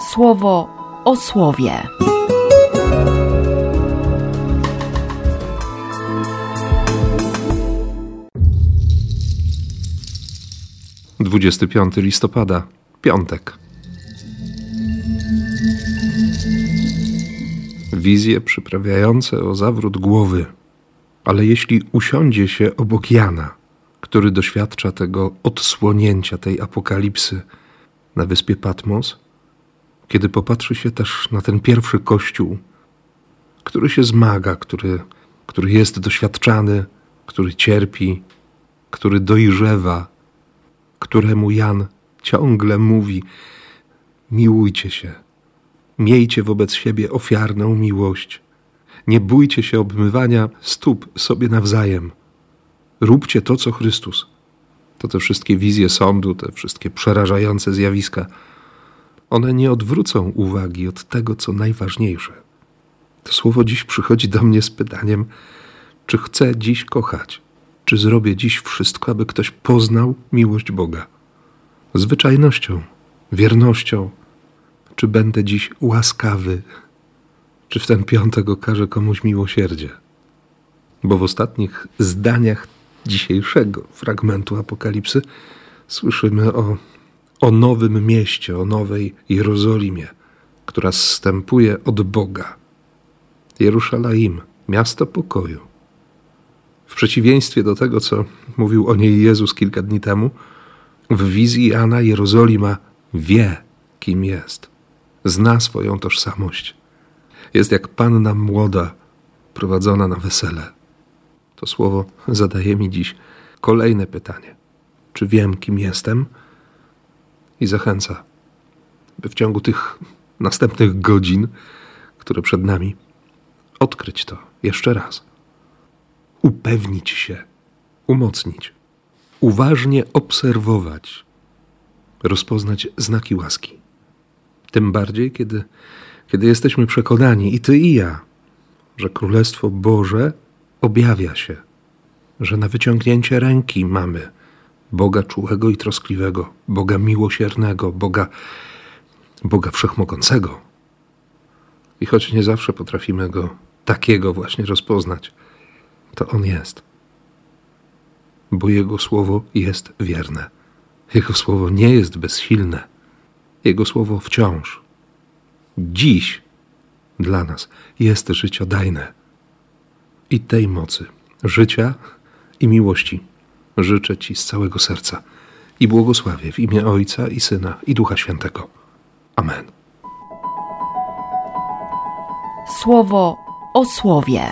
słowo o słowie. Dwudziesty piąty listopada, piątek. Wizje przyprawiające o zawrót głowy, ale jeśli usiądzie się obok Jana, który doświadcza tego odsłonięcia tej apokalipsy na wyspie Patmos, kiedy popatrzy się też na ten pierwszy kościół, który się zmaga, który, który jest doświadczany, który cierpi, który dojrzewa, któremu Jan ciągle mówi: Miłujcie się, miejcie wobec siebie ofiarną miłość, nie bójcie się obmywania stóp sobie nawzajem, róbcie to, co Chrystus. To te wszystkie wizje sądu, te wszystkie przerażające zjawiska one nie odwrócą uwagi od tego, co najważniejsze. To słowo dziś przychodzi do mnie z pytaniem: czy chcę dziś kochać? Czy zrobię dziś wszystko, aby ktoś poznał miłość Boga? Zwyczajnością, wiernością, czy będę dziś łaskawy? Czy w ten piątek okażę komuś miłosierdzie? Bo w ostatnich zdaniach dzisiejszego fragmentu Apokalipsy słyszymy o o nowym mieście, o nowej Jerozolimie, która zstępuje od Boga. Jeruszalaim, miasto pokoju. W przeciwieństwie do tego, co mówił o niej Jezus kilka dni temu, w wizji Jana Jerozolima wie, kim jest, zna swoją tożsamość. Jest jak panna młoda, prowadzona na wesele. To słowo zadaje mi dziś kolejne pytanie: czy wiem, kim jestem? I zachęca, by w ciągu tych następnych godzin, które przed nami, odkryć to jeszcze raz, upewnić się, umocnić, uważnie obserwować, rozpoznać znaki łaski. Tym bardziej, kiedy, kiedy jesteśmy przekonani, i ty, i ja, że Królestwo Boże objawia się, że na wyciągnięcie ręki mamy Boga czułego i troskliwego, Boga miłosiernego, Boga, Boga wszechmogącego. I choć nie zawsze potrafimy go takiego właśnie rozpoznać, to on jest. Bo Jego słowo jest wierne. Jego słowo nie jest bezsilne. Jego słowo wciąż, dziś dla nas jest życiodajne. I tej mocy, życia i miłości życzę Ci z całego serca i błogosławię w imię Ojca i Syna i Ducha Świętego. Amen. Słowo o słowie.